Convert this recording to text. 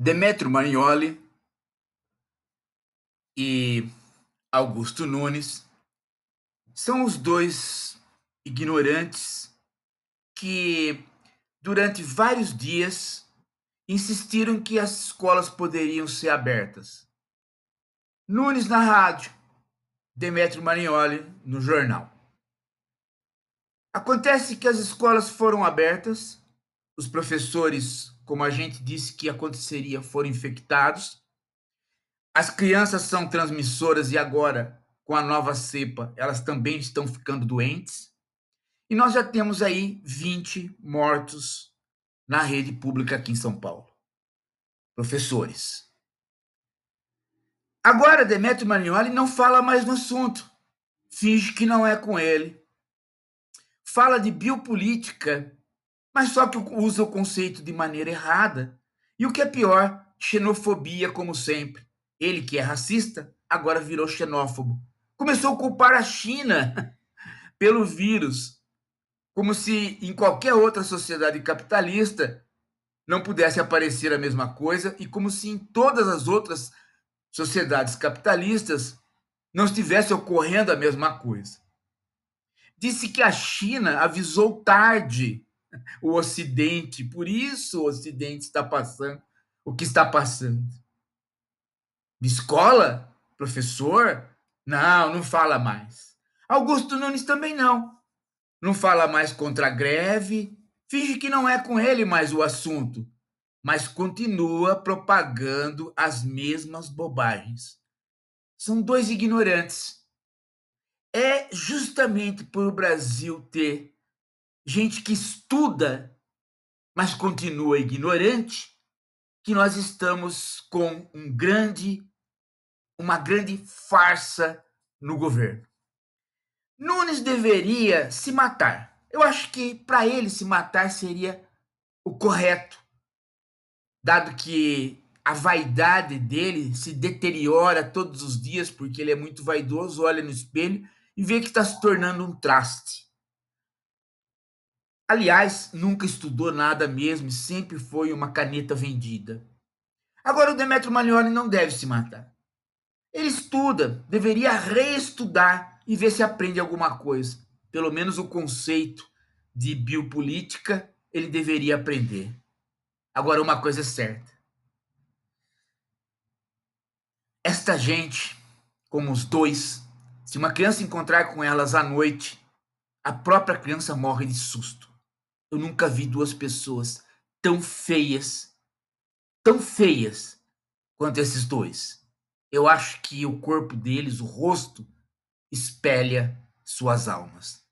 Demetrio Marignoli e Augusto Nunes são os dois ignorantes que, durante vários dias, insistiram que as escolas poderiam ser abertas. Nunes na rádio, Demetrio Marignoli no jornal. Acontece que as escolas foram abertas, os professores como a gente disse que aconteceria, foram infectados. As crianças são transmissoras e agora, com a nova cepa, elas também estão ficando doentes. E nós já temos aí 20 mortos na rede pública aqui em São Paulo. Professores. Agora, Demetrio Marignoli não fala mais no assunto. Finge que não é com ele. Fala de biopolítica mas só que usa o conceito de maneira errada. E o que é pior, xenofobia, como sempre. Ele, que é racista, agora virou xenófobo. Começou a culpar a China pelo vírus, como se em qualquer outra sociedade capitalista não pudesse aparecer a mesma coisa e como se em todas as outras sociedades capitalistas não estivesse ocorrendo a mesma coisa. Disse que a China avisou tarde o Ocidente. Por isso o Ocidente está passando o que está passando. Escola? Professor? Não, não fala mais. Augusto Nunes também não. Não fala mais contra a greve, finge que não é com ele mais o assunto, mas continua propagando as mesmas bobagens. São dois ignorantes. É justamente por o Brasil ter gente que estuda, mas continua ignorante, que nós estamos com um grande, uma grande farsa no governo. Nunes deveria se matar. Eu acho que para ele se matar seria o correto, dado que a vaidade dele se deteriora todos os dias, porque ele é muito vaidoso, olha no espelho e vê que está se tornando um traste. Aliás, nunca estudou nada mesmo sempre foi uma caneta vendida. Agora, o Demetrio Magnoli não deve se matar. Ele estuda, deveria reestudar e ver se aprende alguma coisa. Pelo menos o conceito de biopolítica ele deveria aprender. Agora, uma coisa é certa. Esta gente, como os dois, se uma criança encontrar com elas à noite, a própria criança morre de susto. Eu nunca vi duas pessoas tão feias, tão feias quanto esses dois. Eu acho que o corpo deles, o rosto, espelha suas almas.